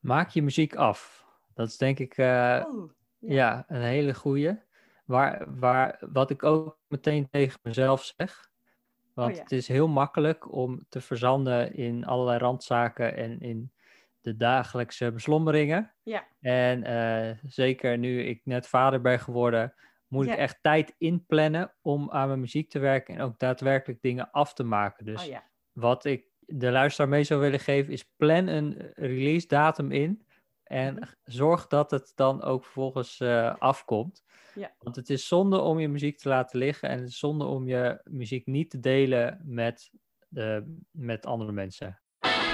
Maak je muziek af. Dat is denk ik uh, Oh, ja. een hele goeie. Waar, waar, wat ik ook meteen tegen mezelf zeg. Want ja. het is heel makkelijk om te verzanden in allerlei randzaken en in de dagelijkse beslommeringen. Ja. En eh, zeker nu ik net vader ben geworden, moet Ja. ik echt tijd inplannen om aan mijn muziek te werken en ook daadwerkelijk dingen af te maken. Dus Oh ja. wat ik de luisteraar mee zou willen geven, is plan een release datum in. En Mhm. zorg dat het dan ook vervolgens eh, afkomt. Ja. Want het is zonde om je muziek te laten liggen. En het is zonde om je muziek niet te delen met, de, met andere mensen.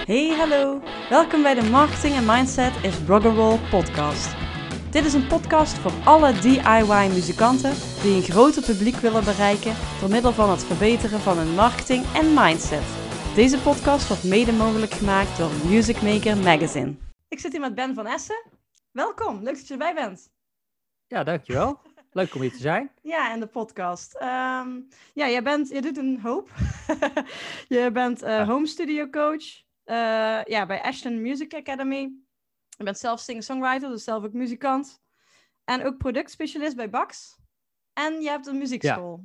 Hey, hallo. Welkom bij de Marketing en Mindset is Rock'n'Roll podcast. Dit is een podcast voor alle DIY-muzikanten die een groter publiek willen bereiken door middel van het verbeteren van hun marketing en mindset. Deze podcast wordt mede mogelijk gemaakt door Music Maker Magazine. Ik zit hier met Ben van Essen. Welkom, leuk dat je erbij bent. Ja, dankjewel. Leuk om hier te zijn. Ja, en de podcast. Ehm, ja, jij, bent, je doet een hoop. je bent eh, Ja. home studio coach eh, ja, bij Ashton Music Academy. Je bent zelf singer-songwriter, dus zelf ook muzikant. En ook productspecialist bij Bax. En je hebt een muziekschool.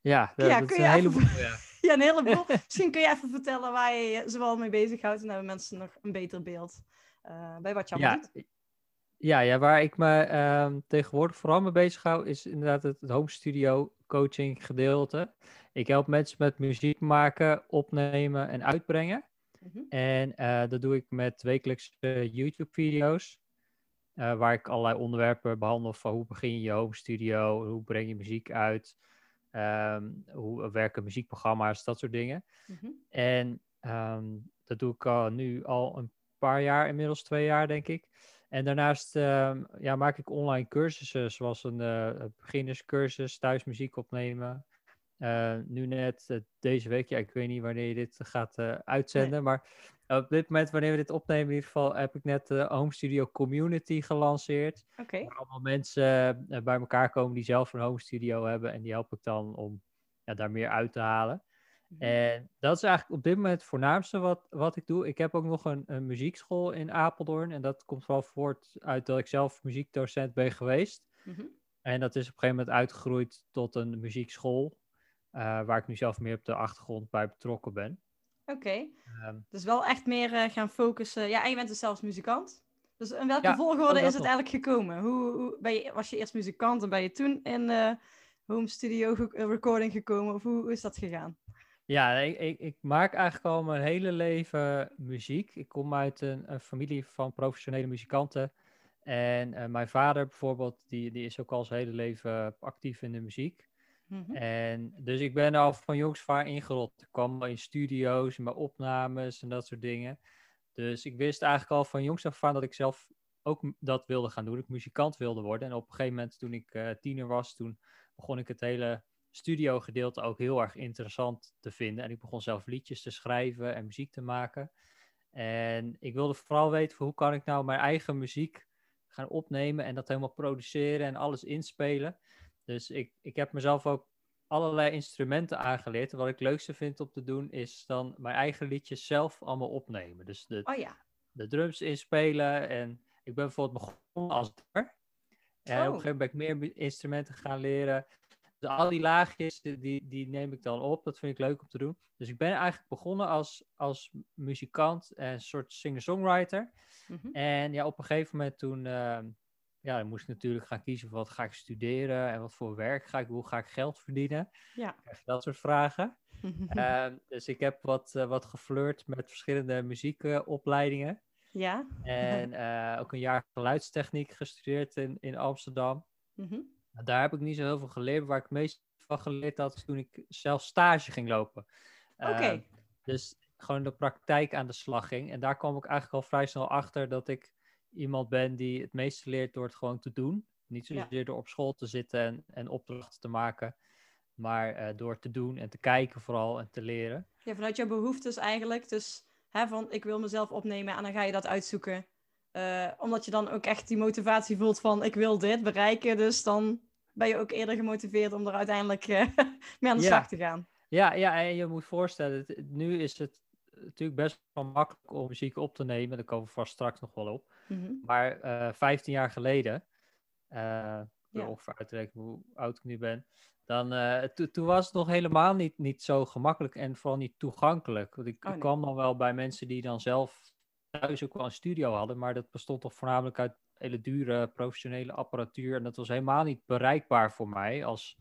Ja, dat, Ja, dat kun is je een heleboel. Ja. Ja, een heleboel. Misschien kun je even vertellen waar je je zoal mee bezighoudt. En hebben mensen nog een beter beeld eh, bij wat je Ja, doet. ja, ja, waar ik me ehm, tegenwoordig vooral mee bezig hou, is inderdaad het, het home studio coaching gedeelte. Ik help mensen met muziek maken, opnemen en uitbrengen. Mhm. En eh, dat doe ik met wekelijkse YouTube-video's. eh, waar ik allerlei onderwerpen behandel van hoe begin je je home studio, hoe breng je muziek uit, ehm, hoe werken muziekprogramma's, dat soort dingen. Mhm. En ehm, dat doe ik al, nu al een paar jaar, inmiddels twee jaar denk ik. En daarnaast ehm, ja, maak ik online cursussen, zoals een eh, beginnerscursus, thuis muziek opnemen. Eh, nu net eh, deze week, ja, ik weet niet wanneer je dit gaat eh, uitzenden, maar op dit moment, wanneer we dit opnemen, in ieder geval, heb ik net de Home Studio Community gelanceerd. Oké. Waar allemaal mensen eh, bij elkaar komen die zelf een home studio hebben. En die help ik dan om ja, daar meer uit te halen. Mhm. En dat is eigenlijk op dit moment het voornaamste wat, wat ik doe. Ik heb ook nog een, een muziekschool in Apeldoorn. En dat komt vooral voort uit dat ik zelf muziekdocent ben geweest. Mhm. En dat is op een gegeven moment uitgegroeid tot een muziekschool. eh, waar ik nu zelf meer op de achtergrond bij betrokken ben. Oké. Ehm, Dus wel echt meer eh, gaan focussen. Ja, en je bent dus zelfs muzikant. Dus in welke Ja, volgorde is het nog. eigenlijk gekomen? Hoe, hoe ben je, was je eerst muzikant en ben je toen in eh home studio ge- eh, recording gekomen? Of hoe, hoe is dat gegaan? Ja, ik, ik, ik maak eigenlijk al mijn hele leven muziek. Ik kom uit een, een familie van professionele muzikanten. En mijn vader bijvoorbeeld, die, die is ook al zijn hele leven actief in de muziek. Mhm. En dus ik ben al van jongs af aan ingerold. Ik kwam in studio's, en bij opnames en dat soort dingen. Dus ik wist eigenlijk al van jongs af aan dat ik zelf ook dat wilde gaan doen. Ik muzikant wilde worden. En op een gegeven moment toen ik eh, tiener was, toen begon ik het hele studio gedeelte ook heel erg interessant te vinden. En ik begon zelf liedjes te schrijven en muziek te maken. En ik wilde vooral weten hoe kan ik nou mijn eigen muziek gaan opnemen en dat helemaal produceren en alles inspelen. Dus ik, ik heb mezelf ook allerlei instrumenten aangeleerd. En wat ik het leukste vind om te doen is dan mijn eigen liedjes zelf allemaal opnemen. Dus de, Oh ja. de drums inspelen. En ik ben bijvoorbeeld begonnen als drummer. En op een Oh. gegeven moment ben ik meer instrumenten gaan leren. Dus al die laagjes, die- die, neem ik dan op. Dat vind ik leuk om te doen. Dus ik ben eigenlijk begonnen als, als muzikant en soort singer-songwriter. Mhm. En ja, op een gegeven moment toen, ehm, ja, dan moest ik natuurlijk gaan kiezen van wat ga ik studeren en wat voor werk ga ik doen, hoe ga ik geld verdienen. Ja. Dat soort vragen. Ehm, dus ik heb wat, eh, wat geflirt met verschillende muziekopleidingen. ja. en eh, ook een jaar geluidstechniek gestudeerd in, in Amsterdam. Mhm. Daar heb ik niet zo heel veel geleerd. Waar ik het meest van geleerd had, is toen ik zelf stage ging lopen. Oké. Ehm, dus gewoon de praktijk aan de slag ging. En daar kwam ik eigenlijk al vrij snel achter dat ik iemand ben die het meeste leert door het gewoon te doen. Niet Ja. zozeer door op school te zitten en, en opdrachten te maken, maar eh, door te doen en te kijken vooral en te leren. Ja, vanuit jouw behoeftes eigenlijk. Dus hè, van ik wil mezelf opnemen en dan ga je dat uitzoeken. Eh, omdat je dan ook echt die motivatie voelt van ik wil dit bereiken. Dus dan ben je ook eerder gemotiveerd om er uiteindelijk eh, mee aan de Ja. slag te gaan. Ja, ja, en je moet voorstellen, nu is het natuurlijk best wel makkelijk om muziek op te nemen. Daar komen we vast straks nog wel op. Mhm. Maar eh 15 jaar geleden, eh Ja. ongeveer uitrekenen hoe oud ik nu ben, dan eh, to- toen was het nog helemaal niet, niet zo gemakkelijk en vooral niet toegankelijk. Want ik, Oh, nee. kwam dan wel bij mensen die dan zelf thuis ook wel een studio hadden, maar dat bestond toch voornamelijk uit hele dure professionele apparatuur en dat was helemaal niet bereikbaar voor mij als,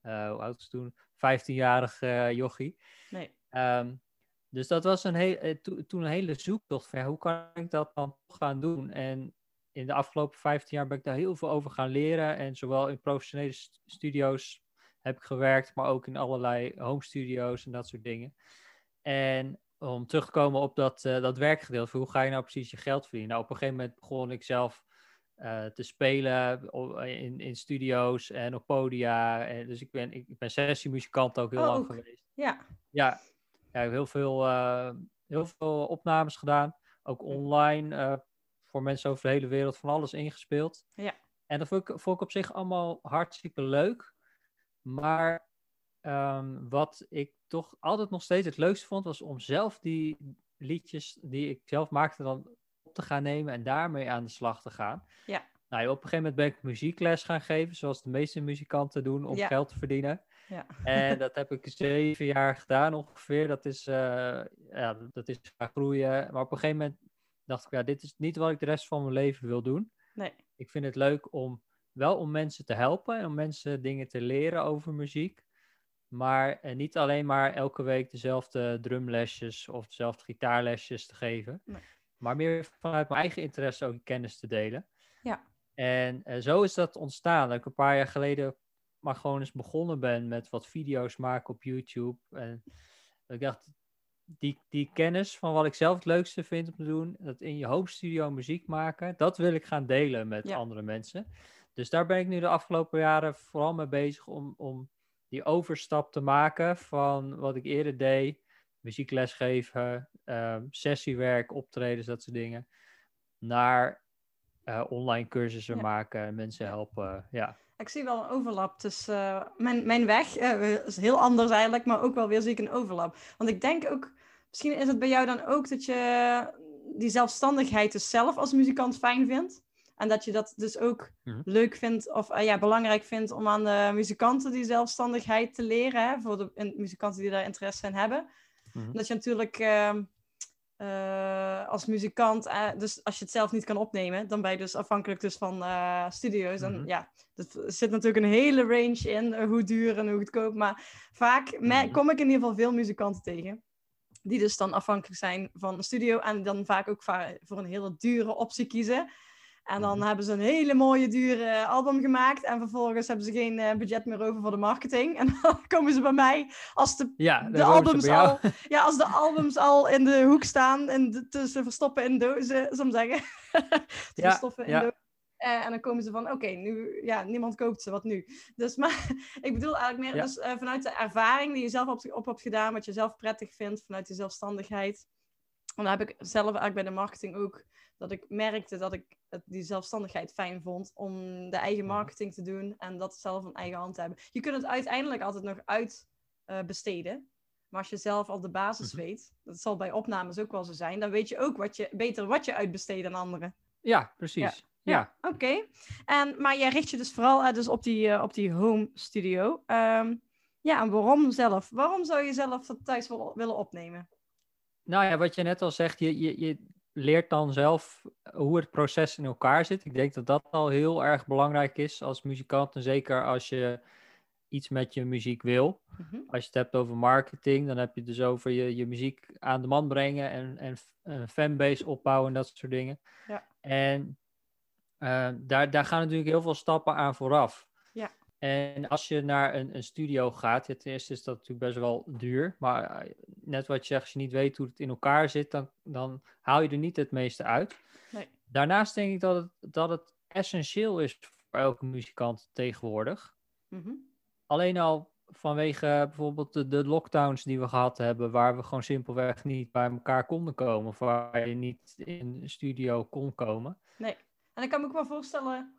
eh hoe oud was toen, 15-jarig eh jochie. Nee. Ehm, dus dat was een heel, eh, to- toen een hele zoektocht van ja, hoe kan ik dat dan gaan doen? En in de afgelopen 15 jaar ben ik daar heel veel over gaan leren. En zowel in professionele st- studio's heb ik gewerkt, maar ook in allerlei home studio's en dat soort dingen. En om terug te komen op dat, eh, dat werkgedeelte, hoe ga je nou precies je geld verdienen? Nou, op een gegeven moment begon ik zelf eh, te spelen in, in studio's en op podia. En dus ik ben, ik ben sessiemuzikant ook heel Oh, lang ook. geweest. Ja. Ja, ja, ik heb heel veel, eh, heel veel opnames gedaan. Ook online eh, voor mensen over de hele wereld van alles ingespeeld. Ja. En dat vond ik, vond ik op zich allemaal hartstikke leuk. Maar ehm, wat ik toch altijd nog steeds het leukste vond, was om zelf die liedjes die ik zelf maakte dan op te gaan nemen en daarmee aan de slag te gaan. Ja. Nou, op een gegeven moment ben ik muziekles gaan geven, zoals de meeste muzikanten doen, om Ja. geld te verdienen. Ja. En dat heb ik zeven jaar gedaan ongeveer. Dat is, eh, ja, dat is gaan groeien. Maar op een gegeven moment dacht ik, ja, dit is niet wat ik de rest van mijn leven wil doen. Nee. Ik vind het leuk om wel om mensen te helpen en om mensen dingen te leren over muziek. Maar eh, niet alleen maar elke week dezelfde drumlesjes of dezelfde gitaarlesjes te geven. Nee. Maar meer vanuit mijn eigen interesse ook kennis te delen. Ja. En eh, zo is dat ontstaan. Dat ik een paar jaar geleden maar gewoon eens begonnen ben met wat video's maken op YouTube. En ik dacht, die, die kennis van wat ik zelf het leukste vind om te doen, dat in je home studio muziek maken, dat wil ik gaan delen met Ja. andere mensen. Dus daar ben ik nu de afgelopen jaren vooral mee bezig om, om die overstap te maken van wat ik eerder deed, muziekles geven, ehm, sessiewerk, optredens, dat soort dingen, naar eh, online cursussen Ja. maken, mensen helpen. Ja. Ik zie wel een overlap tussen eh, mijn, mijn weg. eh, is heel anders eigenlijk, maar ook wel weer zie ik een overlap. Want ik denk ook, misschien is het bij jou dan ook dat je die zelfstandigheid dus zelf als muzikant fijn vindt. En dat je dat dus ook Mhm. leuk vindt of ja, belangrijk vindt om aan de muzikanten die zelfstandigheid te leren. Hè, voor de in- muzikanten die daar interesse in hebben. Mhm. Dat je natuurlijk eh, als muzikant, eh, dus als je het zelf niet kan opnemen, dan ben je dus afhankelijk dus van eh, studio's. En Mhm. ja, er zit natuurlijk een hele range in, hoe duur en hoe goedkoop. Maar vaak Mhm. kom ik in ieder geval veel muzikanten tegen. Die dus dan afhankelijk zijn van een studio en dan vaak ook voor een hele dure optie kiezen. En dan Mhm. hebben ze een hele mooie, dure album gemaakt. En vervolgens hebben ze geen eh, budget meer over voor de marketing. En dan komen ze bij mij als de Ja, de albums al, ja, als de albums al in de hoek staan en de- ze verstoppen in dozen, zou ik zeggen. Ja, verstoppen in ja. dozen. Eh, en dan komen ze van, oké, nu, ja, niemand koopt ze, wat nu? Dus, maar ik bedoel eigenlijk meer Ja. dus, eh, vanuit de ervaring die je zelf op, op hebt gedaan, wat je zelf prettig vindt, vanuit die zelfstandigheid. En dan heb ik zelf eigenlijk bij de marketing ook, dat ik merkte dat ik het, die zelfstandigheid fijn vond om de eigen Mhm. marketing te doen en dat zelf van eigen hand te hebben. Je kunt het uiteindelijk altijd nog uit eh. Maar als je zelf al de basis Mhm. weet, dat zal bij opnames ook wel zo zijn, dan weet je ook wat je, beter wat je uitbesteedt aan anderen. Ja, precies. Ja. Oké. En Maar jij richt je dus vooral dus op, die, eh, op die home studio. Ehm, ja, en waarom zelf? Waarom zou je zelf dat thuis wil- willen opnemen? Nou ja, wat je net al zegt, je, je, je leert dan zelf hoe het proces in elkaar zit. Ik denk dat dat al heel erg belangrijk is als muzikant. En zeker als je iets met je muziek wil. Mhm. Als je het hebt over marketing, dan heb je het dus over je, je muziek aan de man brengen en, en een fanbase opbouwen en dat soort dingen. Ja. En eh, daar, daar gaan natuurlijk heel veel stappen aan vooraf. En als je naar een, een studio gaat, ten eerste is dat natuurlijk best wel duur. Maar eh, net wat je zegt, als je niet weet hoe het in elkaar zit, dan, dan haal je er niet het meeste uit. Nee. Daarnaast denk ik dat het, dat het essentieel is voor elke muzikant tegenwoordig. Mhm. Alleen al vanwege bijvoorbeeld de, de lockdowns die we gehad hebben, waar we gewoon simpelweg niet bij elkaar konden komen, of waar je niet in een studio kon komen. En ik kan me ook wel voorstellen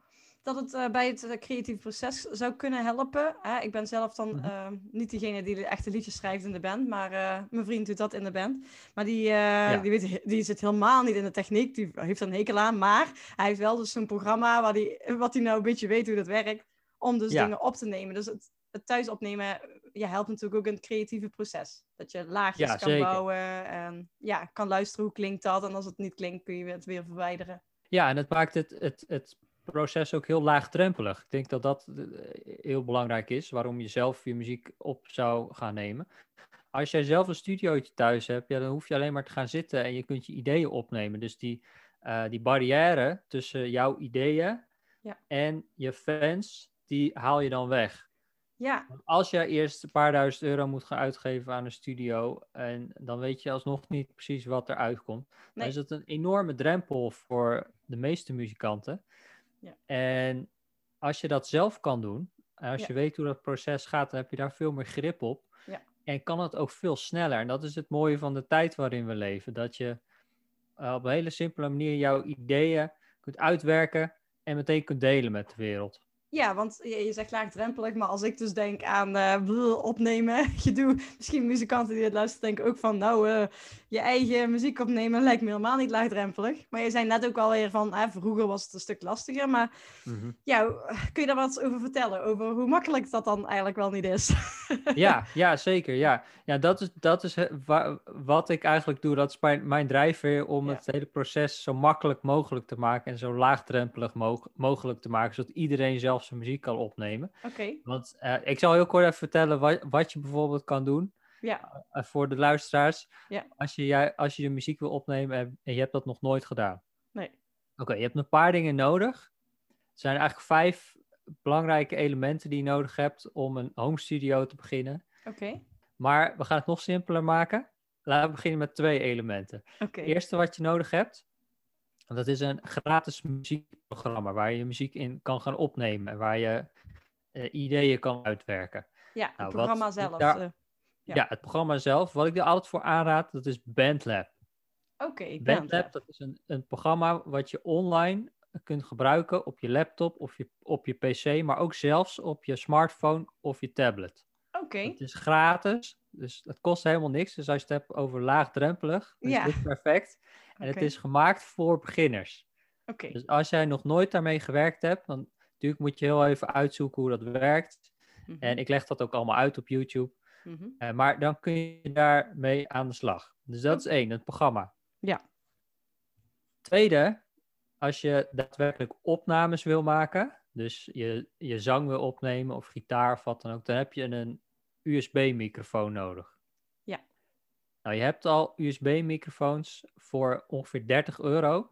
dat het eh, bij het uh, creatieve proces zou kunnen helpen. Hè? Ik ben zelf dan Mhm. uh, niet degene die de echte liedjes schrijft in de band, maar uh, mijn vriend doet dat in de band. Maar die, ja. die, weet, die zit helemaal niet in de techniek, die heeft er een hekel aan. Maar hij heeft wel dus een programma waar die, wat hij nou een beetje weet hoe dat werkt, om dus ja. dingen op te nemen. Dus het, het thuis opnemen ja, helpt natuurlijk ook in het creatieve proces. Dat je laagjes Ja, kan zeker. bouwen en ja, kan luisteren hoe klinkt dat. En als het niet klinkt, kun je het weer verwijderen. Ja, en het maakt het, het, het proces ook heel laagdrempelig. Ik denk dat dat eh, heel belangrijk is, waarom je zelf je muziek op zou gaan nemen. Als jij zelf een studiootje thuis hebt, ja, dan hoef je alleen maar te gaan zitten en je kunt je ideeën opnemen. Dus die, uh, die barrière tussen jouw ideeën ja. en je fans, die haal je dan weg. Ja. Want als je eerst een paar duizend euro moet gaan uitgeven aan een studio en dan weet je alsnog niet precies wat eruit komt, Nee. dan is dat een enorme drempel voor de meeste muzikanten. Ja. En als je dat zelf kan doen, en als Ja. je weet hoe dat proces gaat, dan heb je daar veel meer grip op. Ja. En kan het ook veel sneller. En dat is het mooie van de tijd waarin we leven. Dat je uh, op een hele simpele manier jouw ideeën kunt uitwerken en meteen kunt delen met de wereld. Ja, want je, je zegt laagdrempelig, maar als ik dus denk aan uh, opnemen, je doet misschien muzikanten die het luisteren denken ook van, nou, uh, je eigen muziek opnemen lijkt me helemaal niet laagdrempelig. Maar je zei net ook alweer van, hè, vroeger was het een stuk lastiger, maar Mhm. ja, kun je daar wat over vertellen, over hoe makkelijk dat dan eigenlijk wel niet is? ja, ja, zeker, ja. Ja, dat is, dat is wa wat ik eigenlijk doe, dat is mijn, mijn drijfveer om Ja. het hele proces zo makkelijk mogelijk te maken en zo laagdrempelig mo mogelijk te maken, zodat iedereen zelf zijn muziek kan opnemen. Oké, Want uh, ik zal heel kort even vertellen wat, wat je bijvoorbeeld kan doen ja, uh, voor de luisteraars. Ja. Als, je, als je de muziek wil opnemen en, en je hebt dat nog nooit gedaan. nee, Oké, je hebt een paar dingen nodig. Er zijn eigenlijk vijf belangrijke elementen die je nodig hebt om een home studio te beginnen. oké, Maar we gaan het nog simpeler maken. Laten we beginnen met twee elementen. oké, Het eerste wat je nodig hebt, dat is een gratis muziekprogramma waar je muziek in kan gaan opnemen en waar je uh, ideeën kan uitwerken. ja, het Nou, programma zelf. daar- eh, Ja. Ja. het programma zelf. Wat ik er altijd voor aanraad, dat is Bandlab. Oké, ben Bandlab, dat is een, een programma wat je online kunt gebruiken op je laptop of je, op je pc, maar ook zelfs op je smartphone of je tablet. Oké, Het is gratis, dus het kost helemaal niks. Dus als je het hebt over laagdrempelig, Ja. is dit perfect. En het is gemaakt voor beginners. oké, Dus als jij nog nooit daarmee gewerkt hebt, dan natuurlijk moet je heel even uitzoeken hoe dat werkt. Mhm, En ik leg dat ook allemaal uit op YouTube. mhm. Eh, maar dan kun je daarmee aan de slag. Dus dat is één, het programma. Ja. Tweede, als je daadwerkelijk opnames wil maken, dus je, je zang wil opnemen of gitaar of wat dan ook, dan heb je een USB-microfoon nodig. Nou, je hebt al USB-microfoons voor ongeveer 30 euro.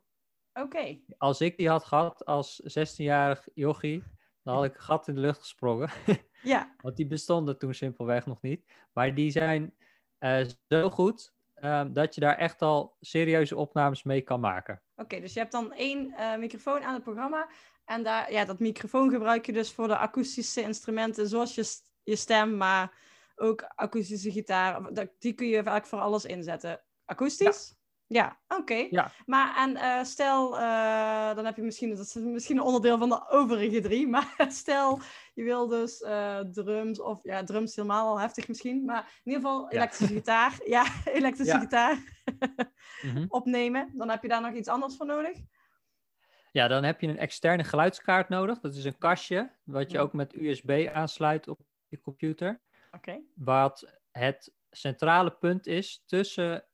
Oké, Als ik die had gehad als 16-jarig jochie, dan had ik een gat in de lucht gesprongen. ja, Want die bestonden toen simpelweg nog niet. Maar die zijn eh, zo goed ehm, dat je daar echt al serieuze opnames mee kan maken. Oké, dus je hebt dan één eh, microfoon aan het programma. En daar, ja, dat microfoon gebruik je dus voor de akoestische instrumenten, zoals je, je stem, maar ook akoestische gitaar. Die kun je eigenlijk voor alles inzetten. Akoestisch? Ja, oké. Ja. Maar en eh, stel, eh, dan heb je misschien, dat is misschien een onderdeel van de overige drie, maar stel je wil dus eh, drums, of ja, drums helemaal al heftig misschien, maar in ieder geval Ja. elektrische gitaar. Ja, elektrische Ja. gitaar Mhm. opnemen. Dan heb je daar nog iets anders voor nodig. Ja, dan heb je een externe geluidskaart nodig. Dat is een kastje wat je ook met USB aansluit op je computer. Oké. Wat het centrale punt is tussen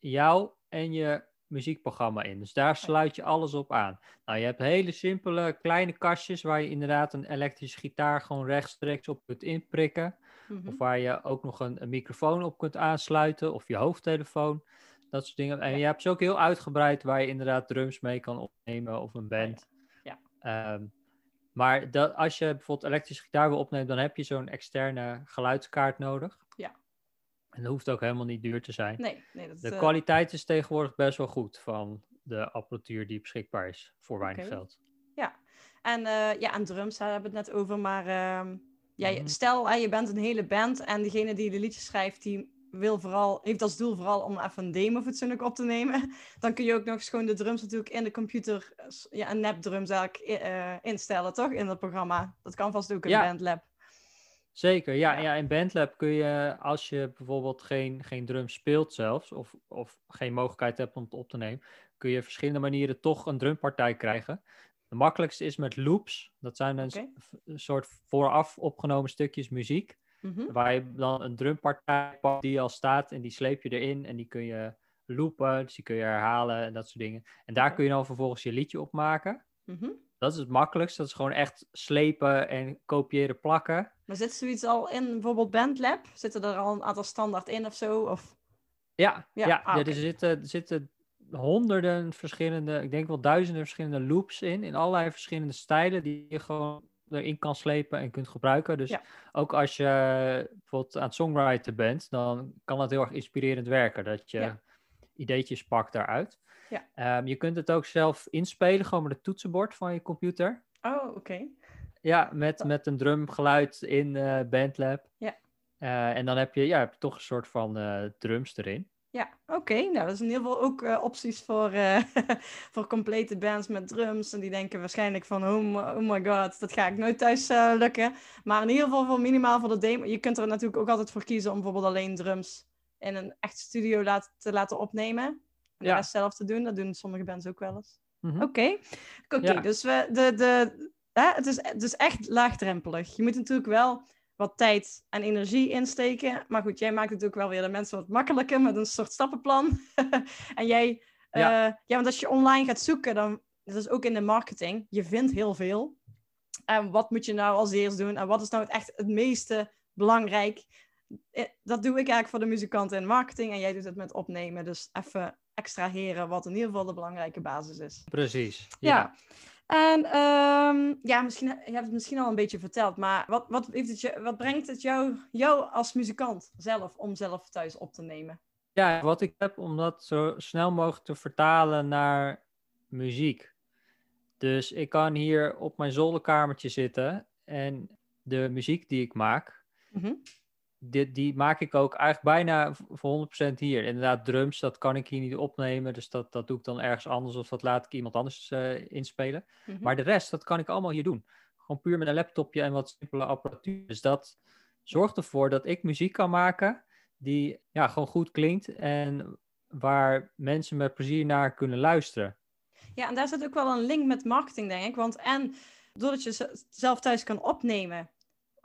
jou en je muziekprogramma in. Dus daar sluit je alles op aan. Nou, je hebt hele simpele kleine kastjes waar je inderdaad een elektrische gitaar gewoon rechtstreeks op kunt inprikken. Mhm. Of waar je ook nog een, een microfoon op kunt aansluiten of je hoofdtelefoon. Dat soort dingen. En Ja. je hebt ze ook heel uitgebreid waar je inderdaad drums mee kan opnemen of een band. Ja. Ehm, maar dat, als je bijvoorbeeld elektrische gitaar wil opnemen, dan heb je zo'n externe geluidskaart nodig. Ja. En dat hoeft ook helemaal niet duur te zijn. Nee, nee, dat De eh, kwaliteit is tegenwoordig best wel goed van de apparatuur die beschikbaar is voor weinig geld. En eh, ja, en drums, daar hebben we het net over. Maar ehm, ja, Mhm. stel, je bent een hele band en degene die de liedjes schrijft, die wil vooral, heeft als doel vooral om even een demo fatsoenlijk op te nemen, dan kun je ook nog eens gewoon de drums natuurlijk in de computer, ja, een nep drums eigenlijk uh, instellen, toch? In het programma. Dat kan vast ook in ja. BandLab. Zeker, ja, ja. In BandLab kun je, als je bijvoorbeeld geen, geen drum speelt zelfs, of, of geen mogelijkheid hebt om het op te nemen, kun je verschillende manieren toch een drumpartij krijgen. De makkelijkste is met loops. Dat zijn een, soort vooraf opgenomen stukjes muziek. Mhm. Waar je dan een drumpartij pakt die al staat en die sleep je erin en die kun je loopen, dus die kun je herhalen en dat soort dingen. En daar kun je dan vervolgens je liedje op maken. Mhm. Dat is het makkelijkste. Dat is gewoon echt slepen en kopiëren, plakken. Maar zit zoiets al in bijvoorbeeld BandLab? Zitten er al een aantal standaard in of zo? Of... Ja, ja, ja, ah, er, zitten, er zitten honderden verschillende, ik denk wel duizenden verschillende loops in, in allerlei verschillende stijlen die je gewoon erin kan slepen en kunt gebruiken. Dus ook als je bijvoorbeeld aan het songwriter bent, dan kan dat heel erg inspirerend werken, dat je ideetjes pakt daaruit. Ja. Ehm, je kunt het ook zelf inspelen, gewoon met het toetsenbord van je computer. Oh, oké. Ja, met, met een drumgeluid in uh, Bandlab. Ja. Uh, en dan heb je, ja, heb je toch een soort van uh, drums erin. Ja, oké. Nou, dat is in ieder geval ook uh, opties voor, uh, voor complete bands met drums. En die denken waarschijnlijk van, oh, oh my god, dat ga ik nooit thuis uh, lukken. Maar in ieder geval voor minimaal voor de demo. Je kunt er natuurlijk ook altijd voor kiezen om bijvoorbeeld alleen drums in een echt studio laat, te laten opnemen. En ja. zelf te doen. Dat doen sommige bands ook wel eens. Mhm. Oké, oké. dus we, de, de, hè, het, is, het is echt laagdrempelig. Je moet natuurlijk wel wat tijd en energie insteken. Maar goed, jij maakt het ook wel weer de mensen wat makkelijker met een soort stappenplan. en jij, ja. Uh, ja, want als je online gaat zoeken, dan, dat is ook in de marketing, je vindt heel veel. En wat moet je nou als eerst doen? En wat is nou het echt het meeste belangrijk? Eh, dat doe ik eigenlijk voor de muzikanten in marketing en jij doet het met opnemen. Dus even extraheren wat in ieder geval de belangrijke basis is. Precies. ja. En um, ja, misschien, je hebt het misschien al een beetje verteld, maar wat, wat, heeft het je, wat brengt het jou, jou als muzikant zelf om zelf thuis op te nemen? Ja, wat ik heb om dat zo snel mogelijk te vertalen naar muziek. Dus ik kan hier op mijn zolderkamertje zitten en de muziek die ik maak, mm die, die maak ik ook eigenlijk bijna voor 100% hier. Inderdaad, drums, dat kan ik hier niet opnemen. Dus dat, dat doe ik dan ergens anders of dat laat ik iemand anders uh, inspelen. Mhm. Maar de rest, dat kan ik allemaal hier doen. Gewoon puur met een laptopje en wat simpele apparatuur. Dus dat zorgt ervoor dat ik muziek kan maken die ja, gewoon goed klinkt en waar mensen met plezier naar kunnen luisteren. Ja, en daar zit ook wel een link met marketing, denk ik. Want en doordat je zelf thuis kan opnemen,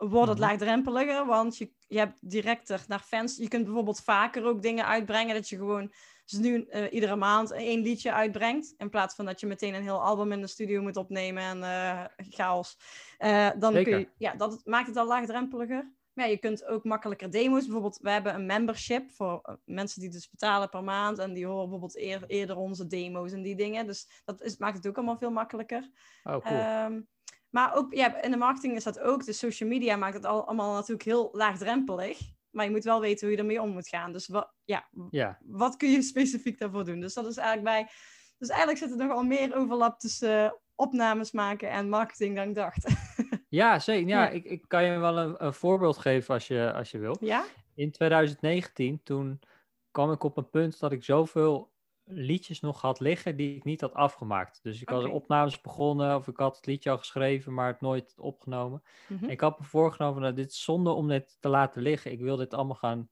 wordt het mhm. laagdrempeliger, want je, je hebt directer naar fans. Je kunt bijvoorbeeld vaker ook dingen uitbrengen, dat je gewoon dus nu uh, iedere maand één liedje uitbrengt, in plaats van dat je meteen een heel album in de studio moet opnemen en uh, chaos. Uh, dan kun je, ja, dat maakt het al laagdrempeliger. Maar ja, je kunt ook makkelijker demo's. Bijvoorbeeld, we hebben een membership voor mensen die dus betalen per maand. En die horen bijvoorbeeld eerder onze demo's en die dingen. Dus dat is, maakt het ook allemaal veel makkelijker. Oh, cool. Um, maar ook ja, in de marketing is dat ook. De social media maakt het al, allemaal natuurlijk heel laagdrempelig. Maar je moet wel weten hoe je ermee om moet gaan. Dus wat, ja, ja. wat kun je specifiek daarvoor doen? Dus dat is eigenlijk bij. Dus eigenlijk zit er nogal meer overlap tussen uh, opnames maken en marketing dan ik dacht. Ja, zeker. Ja, Ik, ik kan je wel een, een, voorbeeld geven als je, als je wil. Ja? In 2019, toen kwam ik op een punt dat ik zoveel liedjes nog had liggen die ik niet had afgemaakt. Dus ik okay. had opnames begonnen of ik had het liedje al geschreven, maar het nooit opgenomen. Mhm. Ik had me voorgenomen, nou, dit is zonde om dit te laten liggen. Ik wil dit allemaal gaan,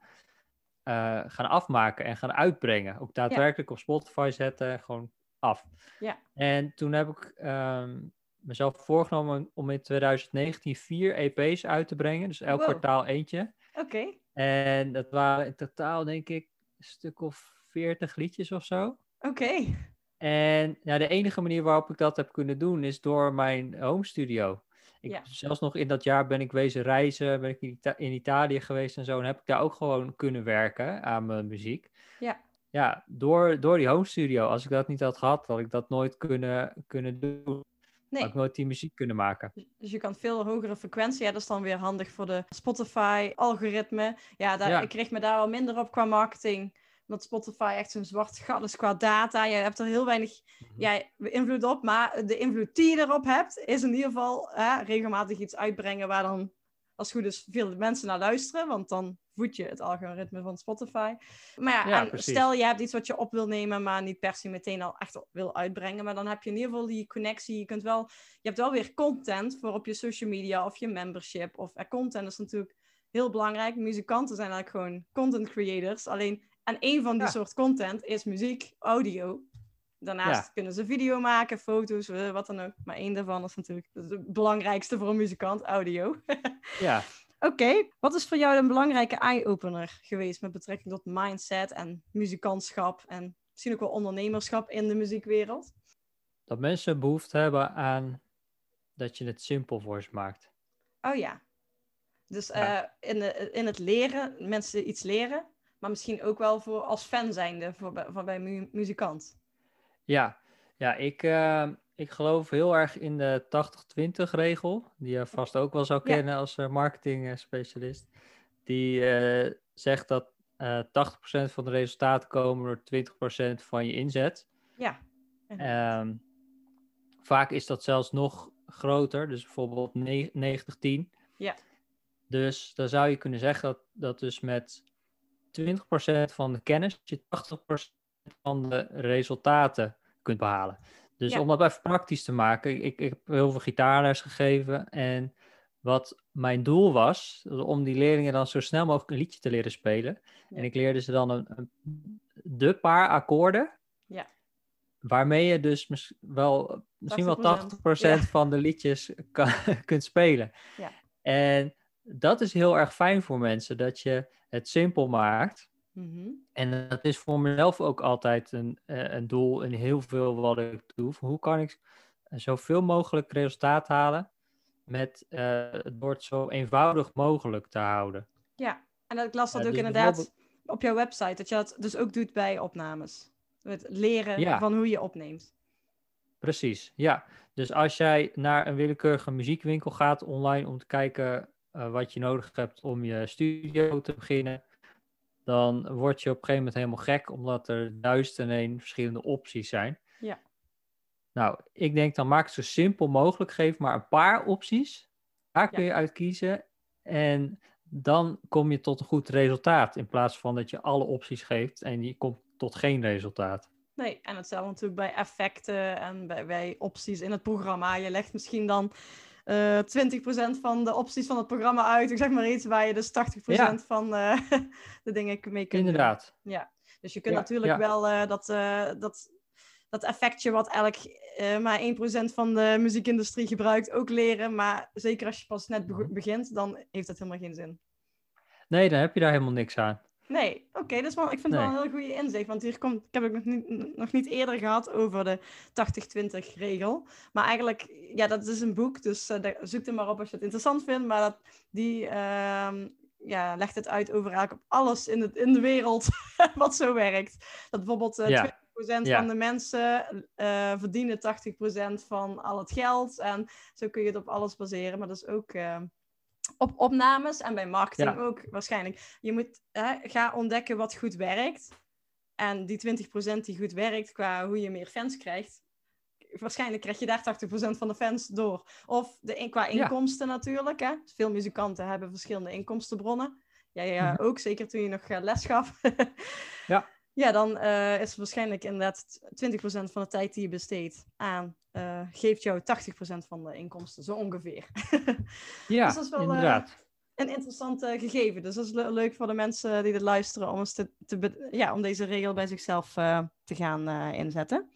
uh, gaan afmaken en gaan uitbrengen. Ook daadwerkelijk op Spotify zetten, gewoon af. Ja. En toen heb ik um, mezelf voorgenomen om in 2019 vier EP's uit te brengen. Dus elk kwartaal eentje. Oké. En dat waren in totaal denk ik een stuk of 40 liedjes of zo. Oké. En ja, de enige manier waarop ik dat heb kunnen doen is door mijn home studio. Ik, ja. Zelfs nog in dat jaar ben ik wezen reizen, ben ik in, in, Italië geweest en zo. En heb ik daar ook gewoon kunnen werken aan mijn muziek. Ja. Ja, door, door die home studio. Als ik dat niet had gehad, had ik dat nooit kunnen, kunnen doen. Nee. Had ik nooit die muziek kunnen maken. Dus, dus je kan veel hogere frequentie. Ja, dat is dan weer handig voor de Spotify-algoritme. Ja, daar, ja, ik kreeg me daar al minder op qua marketing dat Spotify echt zo'n zwart gat is qua data. Je hebt er heel weinig mhm. ja, invloed op. Maar de invloed die je erop hebt, is in ieder geval hè, regelmatig iets uitbrengen waar dan als het goed is veel mensen naar luisteren, want dan voed je het algoritme van Spotify. Maar ja, stel je hebt iets wat je op wil nemen, maar niet per se meteen al echt wil uitbrengen, maar dan heb je in ieder geval die connectie. Je kunt wel, je hebt wel weer content voor op je social media of je membership. Of content is natuurlijk heel belangrijk. Muzikanten zijn eigenlijk gewoon content creators. Alleen, en een van die Ja. soort content is muziek, audio. Daarnaast Ja. kunnen ze video maken, foto's, eh, wat dan ook. Maar één daarvan is natuurlijk het belangrijkste voor een muzikant, audio. Ja, Oké, wat is voor jou een belangrijke eye-opener geweest met betrekking tot mindset en muzikantschap en misschien ook wel ondernemerschap in de muziekwereld? dat mensen behoefte hebben aan dat je het simpel voor ze maakt. Oh ja. Dus Ja. eh, in, de, in het leren, mensen iets leren, maar misschien ook wel voor als fan zijnde voor, bij- voor bij mu- muzikant. Ja, ja ik, eh, ik geloof heel erg in de 80-20 regel, die je vast ook wel zou Ja. kennen als eh, marketing eh, specialist. Die zegt dat eh 80% van de resultaten komen door 20% van je inzet. Ja. Ehm, vaak is dat zelfs nog groter, dus bijvoorbeeld ne- 90-10. Ja. Dus dan zou je kunnen zeggen dat, dat dus met 20% van de kennis je 80% van de resultaten kunt behalen. Dus Ja. om dat even praktisch te maken, ik, ik heb heel veel gitaarles gegeven en wat mijn doel was, om die leerlingen dan zo snel mogelijk een liedje te leren spelen. Ja. En ik leerde ze dan een, een, de paar akkoorden Ja. waarmee je dus mis- wel, misschien wel 80%, 80% ja. van de liedjes kan, kunt spelen. Ja. En dat is heel erg fijn voor mensen, dat je het simpel maakt. Mhm. En dat is voor mezelf ook altijd een, eh, een doel in heel veel wat ik doe. Hoe kan ik zoveel mogelijk resultaat halen met, eh, door het zo eenvoudig mogelijk te houden? Ja, en dat, ik las dat ook dus inderdaad op jouw website, dat je dat dus ook doet bij opnames. Het leren Ja. van hoe je opneemt. Precies, ja. Dus als jij naar een willekeurige muziekwinkel gaat online om te kijken eh, wat je nodig hebt om je studio te beginnen, dan word je op een gegeven moment helemaal gek, omdat er duizend en één verschillende opties zijn. Ja. Nou, ik denk dan maak het zo simpel mogelijk, geef maar een paar opties. Daar kun Ja. je uit kiezen en dan kom je tot een goed resultaat, in plaats van dat je alle opties geeft en je komt tot geen resultaat. Nee, en hetzelfde natuurlijk bij effecten en bij, bij opties in het programma. Je legt misschien dan eh 20% van de opties van het programma uit. Ik zeg maar iets waar je dus 80% van eh, de dingen mee kunt doen. Inderdaad. Dus je kunt Ja, natuurlijk ja. wel eh, dat, eh, dat, dat effectje wat elk eh, maar 1% van de muziekindustrie gebruikt ook leren. Maar zeker als je pas net Mhm. begint, dan heeft dat helemaal geen zin. Nee, dan heb je daar helemaal niks aan. Nee, dat is wel, ik vind het wel een hele goede inzicht. Want hier komt, ik heb het nog niet, nog niet eerder gehad over de 80-20 regel. Maar eigenlijk, ja, dat is een boek, dus eh, zoek er maar op als je het interessant vindt. Maar dat, die ehm, ja, legt het uit over eigenlijk op alles in, het, in de wereld wat zo werkt. Dat bijvoorbeeld eh, Ja. 20% Ja. van de mensen eh, verdienen 80% van al het geld. En zo kun je het op alles baseren. Maar dat is ook eh, op opnames en bij marketing Ja. ook waarschijnlijk. Je moet hè, ga ontdekken wat goed werkt. En die 20% die goed werkt qua hoe je meer fans krijgt. Waarschijnlijk krijg je daar 80% van de fans door. Of de, qua Ja. inkomsten natuurlijk. Hè. Veel muzikanten hebben verschillende inkomstenbronnen. Jij ja, Mhm. ook, zeker toen je nog eh, les gaf. Ja. Ja, dan eh, is het waarschijnlijk inderdaad 20% van de tijd die je besteedt aan, eh, geeft jou 80% van de inkomsten, zo ongeveer. Ja, Dus dat is wel, eh, inderdaad. Een interessant gegeven. Dus dat is le- leuk voor de mensen die dit luisteren om, eens te, ja, om deze regel bij zichzelf te gaan inzetten.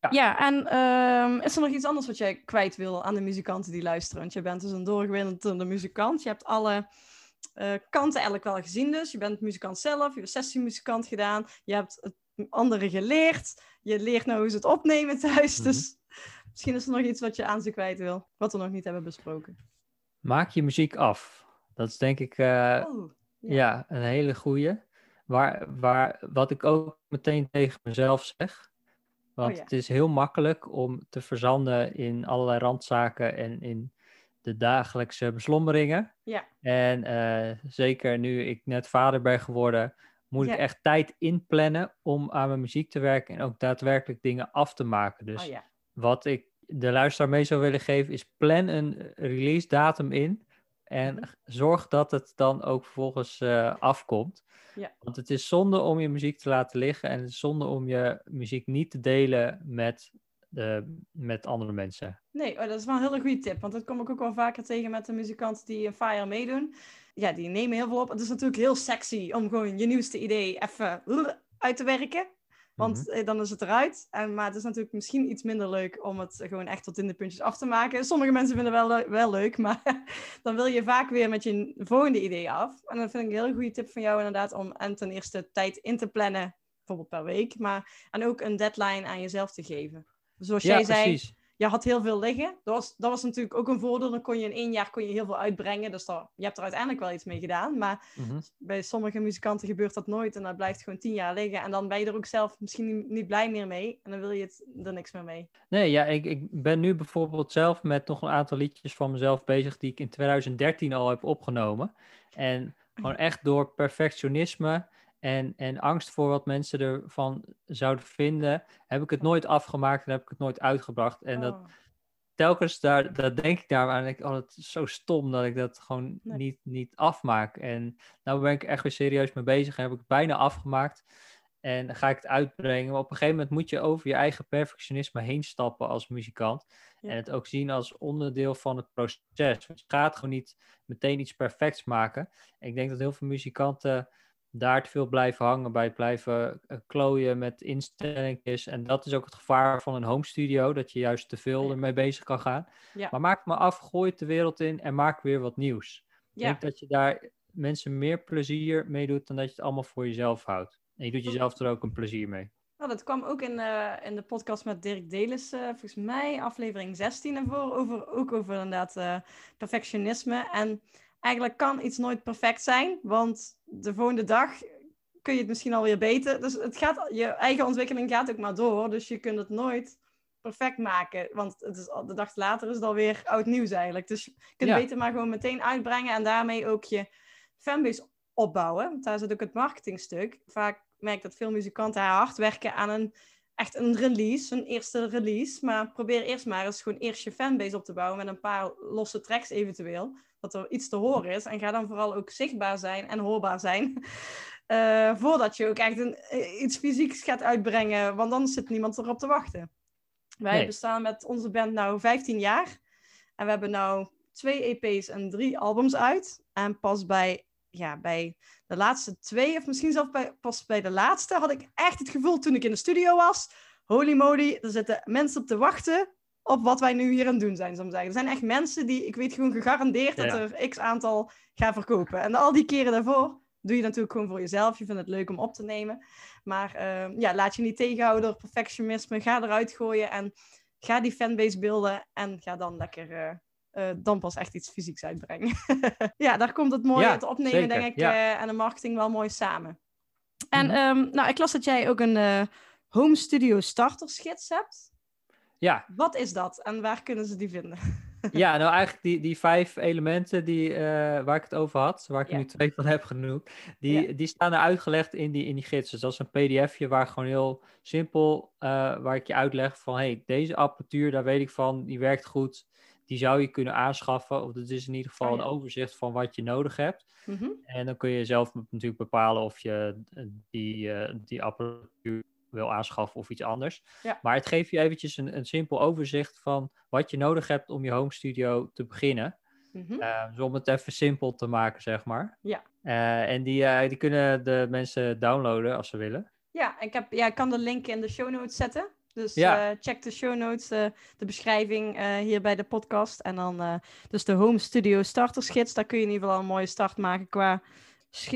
Ja. Ja, en ehm, is er nog iets anders wat jij kwijt wil aan de muzikanten die luisteren? Want je bent dus een doorgewinterde muzikant. Je hebt alle eh, kanten eigenlijk wel gezien dus. Je bent muzikant zelf, je hebt sessiemuzikant gedaan. Je hebt het anderen geleerd. Je leert nou hoe ze het opnemen thuis. Mhm. Dus misschien is er nog iets wat je aan ze kwijt wil. Wat we nog niet hebben besproken. Maak je muziek af. Dat is denk ik eh, Oh, ja. ja. een hele goeie. Waar, waar, wat ik ook meteen tegen mezelf zeg. Want Oh ja. het is heel makkelijk om te verzanden in allerlei randzaken en in de dagelijkse beslommeringen. Ja. En eh, zeker nu ik net vader ben geworden, moet Ja. ik echt tijd inplannen om aan mijn muziek te werken en ook daadwerkelijk dingen af te maken. Dus oh ja. wat ik de luisteraar mee zou willen geven is plan een release datum in En Mhm. zorg dat het dan ook vervolgens eh, afkomt. Ja. Want het is zonde om je muziek te laten liggen. En het is zonde om je muziek niet te delen met, de, met andere mensen. Nee, oh, dat is wel een hele goede tip. Want dat kom ik ook wel vaker tegen met de muzikanten die een Fire meedoen. Ja, die nemen heel veel op. Het is natuurlijk heel sexy om gewoon je nieuwste idee even uit te werken. Want Mhm. eh, dan is het eruit. En, maar het is natuurlijk misschien iets minder leuk om het gewoon echt tot in de puntjes af te maken. Sommige mensen vinden het wel, le- wel leuk, maar dan wil je vaak weer met je volgende idee af. En dan vind ik een hele goede tip van jou inderdaad om en ten eerste tijd in te plannen, bijvoorbeeld per week. Maar, en ook een deadline aan jezelf te geven. Zoals ja, jij zei, precies. je had heel veel liggen. Dat was, dat was natuurlijk ook een voordeel. Dan kon je in één jaar kon je heel veel uitbrengen. Dus daar, je hebt er uiteindelijk wel iets mee gedaan. Maar Mhm. bij sommige muzikanten gebeurt dat nooit. En dat blijft gewoon tien jaar liggen. En dan ben je er ook zelf misschien niet, niet blij meer mee. En dan wil je het, er niks meer mee. Nee, ja, ik, ik ben nu bijvoorbeeld zelf met nog een aantal liedjes van mezelf bezig die ik in 2013 al heb opgenomen. En gewoon echt door perfectionisme en, en angst voor wat mensen ervan zouden vinden, heb ik het nooit afgemaakt en heb ik het nooit uitgebracht. En dat Oh. telkens daar, dat denk ik daar aan. en ik, oh, is zo stom dat ik dat gewoon Nee. niet, niet afmaak. En nou ben ik echt weer serieus mee bezig en heb ik het bijna afgemaakt. En ga ik het uitbrengen. Maar op een gegeven moment moet je over je eigen perfectionisme heen stappen als muzikant. Ja. En het ook zien als onderdeel van het proces. Want je gaat gewoon niet meteen iets perfects maken. En ik denk dat heel veel muzikanten daar te veel blijven hangen bij het blijven eh, klooien met instellingjes. En dat is ook het gevaar van een home studio, dat je juist te veel ermee bezig kan gaan. Ja. Maar maak het maar af, gooi het de wereld in en maak weer wat nieuws. Ik Ja, denk dat je daar mensen meer plezier mee doet dan dat je het allemaal voor jezelf houdt. En je doet jezelf er ook een plezier mee. nou, dat kwam ook in, eh, in de podcast met Dirk Delis, eh, volgens mij aflevering 16 ervoor. Over, ook over inderdaad perfectionisme. En eigenlijk kan iets nooit perfect zijn, want de volgende dag kun je het misschien alweer beter. Dus het gaat, je eigen ontwikkeling gaat ook maar door, dus je kunt het nooit perfect maken. Want het is, de dag later is het alweer oud nieuws eigenlijk. Dus je kunt Ja. beter maar gewoon meteen uitbrengen en daarmee ook je fanbase opbouwen. Want daar zit ook het marketingstuk. Vaak merk ik dat veel muzikanten hard werken aan een echt een release, een eerste release. Maar probeer eerst maar eens gewoon eerst je fanbase op te bouwen met een paar losse tracks eventueel. Dat er iets te horen is. En ga dan vooral ook zichtbaar zijn en hoorbaar zijn. eh, voordat je ook echt een, eh, iets fysieks gaat uitbrengen. Want dan zit niemand erop te wachten. Wij Nee. bestaan met onze band nu 15 jaar. En we hebben nu twee EP's en drie albums uit. En pas bij, ja, bij de laatste twee, of misschien zelfs bij, pas bij de laatste, had ik echt het gevoel toen ik in de studio was. Holy moly, er zitten mensen op te wachten op wat wij nu hier aan het doen zijn, zou ik zeggen. Er zijn echt mensen die, ik weet gewoon gegarandeerd dat er x aantal gaan verkopen. En al die keren daarvoor doe je natuurlijk gewoon voor jezelf. Je vindt het leuk om op te nemen. Maar eh, ja, laat je niet tegenhouden door perfectionisme. Ga eruit gooien en ga die fanbase beelden. En ga dan lekker eh, eh, dan pas echt iets fysieks uitbrengen. ja, daar komt het mooie, Ja, het opnemen, zeker, denk ik, ja. eh, en de marketing wel mooi samen. En Mhm. ehm, nou, ik las dat jij ook een home studio startersgids hebt. Ja, Wat is dat en waar kunnen ze die vinden? ja, nou eigenlijk die, die vijf elementen die, eh, waar ik het over had, waar ik Ja. nu twee van heb genoemd, die, Ja. die staan er uitgelegd in die, in die gids. Dus dat is een pdfje waar gewoon heel simpel, eh, waar ik je uitleg van, hey, deze apparatuur, daar weet ik van, die werkt goed, die zou je kunnen aanschaffen. Of dat is in ieder geval Oh ja. een overzicht van wat je nodig hebt. Mhm. En dan kun je zelf natuurlijk bepalen of je eh, die, die apparatuur wil aanschaffen of iets anders. Ja. Maar het geeft je eventjes een, een simpel overzicht van wat je nodig hebt om je home studio te beginnen. Dus om het even simpel te maken, zeg maar. Ja. Eh, en die, eh, die kunnen de mensen downloaden als ze willen. Ja, ik, heb, ja, ik kan de link in de show notes zetten. Dus Ja. check de show notes, de beschrijving hier bij de podcast. En dan dus de Home Studio Startersgids. Daar kun je in ieder geval een mooie start maken qua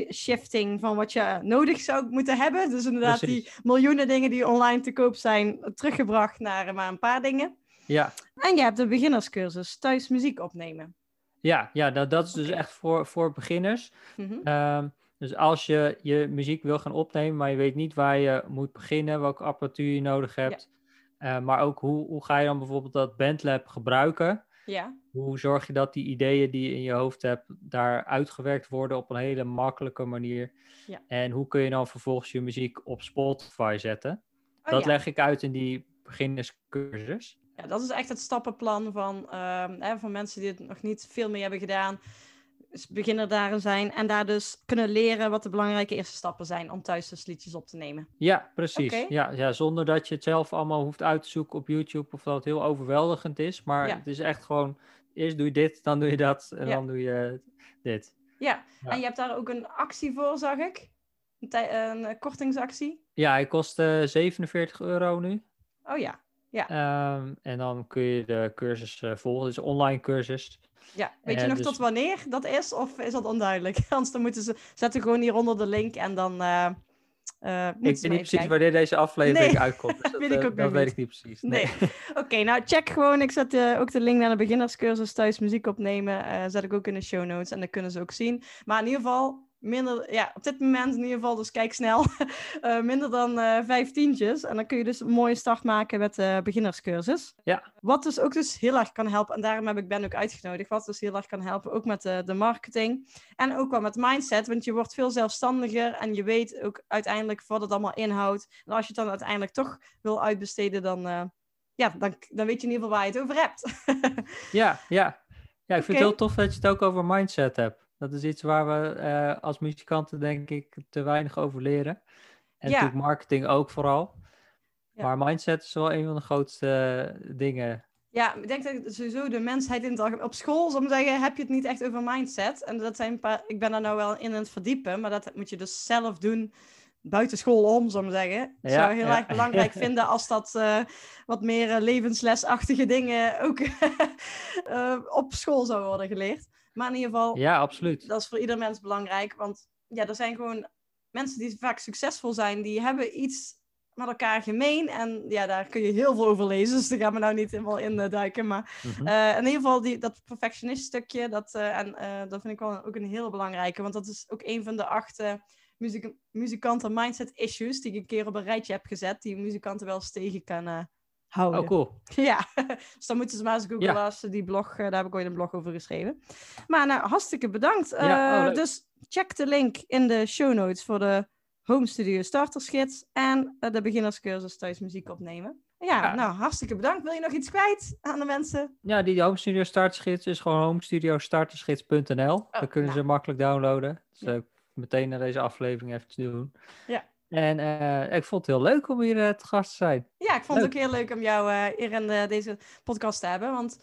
shifting van wat je nodig zou moeten hebben. Dus inderdaad die miljoenen dingen die online te koop zijn, teruggebracht naar eh, maar een paar dingen. Ja, En je hebt de beginnerscursus thuis muziek opnemen. ja, ja dat, dat is dus echt voor, voor beginners. Mhm. Ehm, dus als je je muziek wil gaan opnemen, maar je weet niet waar je moet beginnen, welke apparatuur je nodig hebt, eh, maar ook hoe, hoe ga je dan bijvoorbeeld dat Bandlab gebruiken? Ja, Hoe zorg je dat die ideeën die je in je hoofd hebt, daar uitgewerkt worden op een hele makkelijke manier? Ja. En hoe kun je dan vervolgens je muziek op Spotify zetten? Oh, dat ja. leg ik uit in die beginnerscursus. Ja, dat is echt het stappenplan van, ehm, hè, van mensen die het nog niet veel meer hebben gedaan. Beginner daarin zijn en daar dus kunnen leren wat de belangrijke eerste stappen zijn om thuis dus liedjes op te nemen. Ja, precies. Ja, ja, zonder dat je het zelf allemaal hoeft uit te zoeken op YouTube of dat het heel overweldigend is. Maar Ja. het is echt gewoon, eerst doe je dit, dan doe je dat en Ja. dan doe je dit. Ja. Ja. en je hebt daar ook een actie voor, zag ik. Een, eh, kortingsactie. Ja, hij kost eh, 47 euro nu. Oh ja, Ehm, en dan kun je de cursus eh, volgen. Het is een online cursus. Ja. Weet je Eh, nog dus- tot wanneer dat is of is dat onduidelijk? Anders dan moeten ze zetten gewoon hieronder de link en dan eh eh, moeten Ik weet niet precies kijken. wanneer deze aflevering Nee, uitkomt. Dus dat weet ik ook dat nog weet niet. ik niet precies. Nee. Nee. Oké, nou check gewoon. Ik zet eh, ook de link naar de beginnerscursus thuis muziek opnemen. eh, zet ik ook in de show notes en dan kunnen ze ook zien. Maar in ieder geval, minder, ja, op dit moment in ieder geval, dus kijk snel, eh, minder dan eh vijf tientjes. En dan kun je dus een mooie start maken met de beginnerscursus. Ja. Wat dus ook dus heel erg kan helpen, en daarom heb ik Ben ook uitgenodigd, wat dus heel erg kan helpen, ook met de, de marketing en ook wel met mindset, want je wordt veel zelfstandiger en je weet ook uiteindelijk wat het allemaal inhoudt. En als je het dan uiteindelijk toch wil uitbesteden, dan, eh, ja, dan, dan weet je in ieder geval waar je het over hebt. Ja, ja. ja, ik vind het heel tof dat je het ook over mindset hebt. Dat is iets waar we eh, als muzikanten denk ik te weinig over leren. En Ja. natuurlijk marketing ook vooral. Ja. Maar mindset is wel een van de grootste eh, dingen. Ja, ik denk dat sowieso de mensheid in het algemeen... Op school, maar zeggen, heb je het niet echt over mindset. En dat zijn een paar... Ik ben daar nou wel in aan het verdiepen, maar dat moet je dus zelf doen buiten school om, zal ik zeggen. Ik Ja, zou heel ja. erg belangrijk vinden als dat eh, wat meer levenslesachtige dingen ook op school zou worden geleerd. Maar in ieder geval, Ja, absoluut. dat is voor ieder mens belangrijk. Want ja, er zijn gewoon mensen die vaak succesvol zijn, die hebben iets met elkaar gemeen. En ja, daar kun je heel veel over lezen. Dus daar gaan we nou niet helemaal in eh, duiken. Maar Mhm. eh, in ieder geval die, dat perfectionist stukje, dat, eh, en, dat vind ik wel ook een heel belangrijke. Want dat is ook een van de acht muzikanten mindset issues die ik een keer op een rijtje heb gezet. Die muzikanten wel eens tegen kan houden. Oh, cool. Ja, dus dan moeten ze maar eens googlen Ja. als ze die blog, eh, daar heb ik ooit een blog over geschreven. Maar nou, hartstikke bedankt. Ja, oh, Eh, dus check de link in de show notes voor de Home Studio Startersgids en eh, de beginnerscursus thuis muziek opnemen. Ja, Ja. nou, hartstikke bedankt. Wil je nog iets kwijt aan de mensen? Ja, die Home Studio Startersgids is gewoon homestudioStartersgids.nl. Daar kunnen nou. ze makkelijk downloaden. Dus Ja. meteen naar deze aflevering even te doen. Ja. En eh, ik vond het heel leuk om hier eh, te gast te zijn. Ja, ik vond het ook heel leuk om jou eh, hier in deze podcast te hebben. Want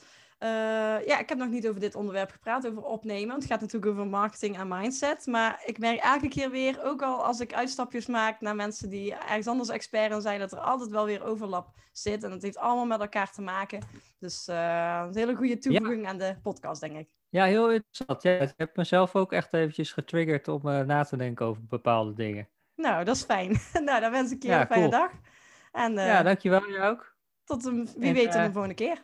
ja, ik heb nog niet over dit onderwerp gepraat, over opnemen. Want het gaat natuurlijk over marketing en mindset. Maar ik merk elke keer weer, ook al als ik uitstapjes maak naar mensen die ergens anders expert in zijn, dat er altijd wel weer overlap zit. En het heeft allemaal met elkaar te maken. Dus een hele goede toevoeging aan de podcast, denk ik. Ja, heel interessant. Ja, ik heb mezelf ook echt eventjes getriggerd om na te denken over bepaalde dingen. Nou, dat is fijn. nou, dan wens ik je Ja, een fijne cool. dag. En eh, Ja, dankjewel. Jij ook. tot een, wie En, weet eh, de volgende keer.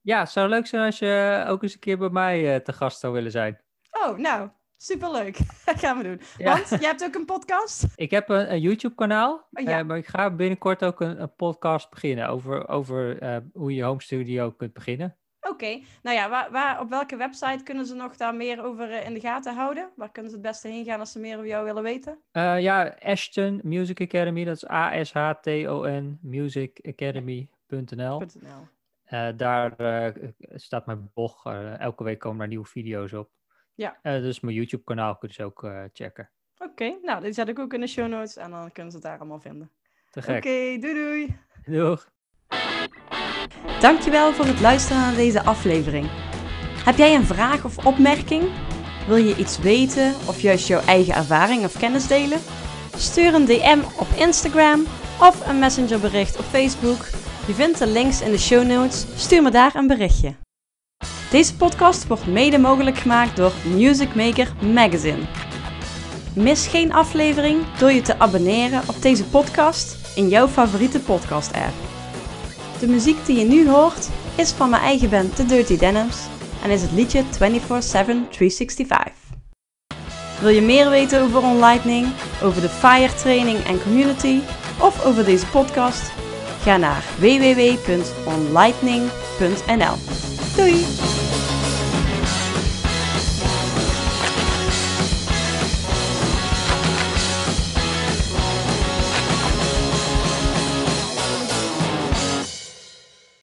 Ja, het zou leuk zijn als je ook eens een keer bij mij eh, te gast zou willen zijn. Oh, nou, superleuk. dat gaan we doen. Ja. Want jij hebt ook een podcast? Ik heb een, een YouTube-kanaal, Oh, ja. eh, maar ik ga binnenkort ook een, een podcast beginnen over, over eh, hoe je home studio kunt beginnen. Oké, nou ja, waar, waar, op welke website kunnen ze nog daar meer over eh, in de gaten houden? Waar kunnen ze het beste heen gaan als ze meer over jou willen weten? Eh, ja, Ashton Music Academy, dat is A-S-H-T-O-N musicacademy.nl. .nl. Eh, daar staat mijn blog, elke week komen daar nieuwe video's op. Ja. Dus mijn YouTube-kanaal kun je dus ook checken. Oké, nou, die zet ik ook in de show notes en dan kunnen ze het daar allemaal vinden. Te Oké, gek. doei doei! Doeg! Dankjewel voor het luisteren naar deze aflevering. Heb jij een vraag of opmerking? Wil je iets weten of juist jouw eigen ervaring of kennis delen? Stuur een DM op Instagram of een messengerbericht op Facebook. Je vindt de links in de show notes. Stuur me daar een berichtje. Deze podcast wordt mede mogelijk gemaakt door Music Maker Magazine. Mis geen aflevering door je te abonneren op deze podcast in jouw favoriete podcast app. De muziek die je nu hoort is van mijn eigen band The Dirty Denims en is het liedje 24-7 365. Wil je meer weten over OnLightning, over de FIRE training en community of over deze podcast? Ga naar www.onlightning.nl. Doei!